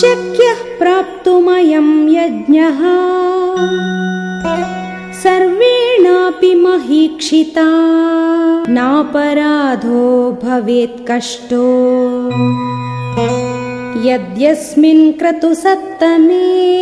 शक्यः प्राप्तुमयं यज्ञः। सर्वेणापि महीक्षिता। नापराधो भवेत् कष्टो। यद्यस्मिन् क्रतुसत्तमे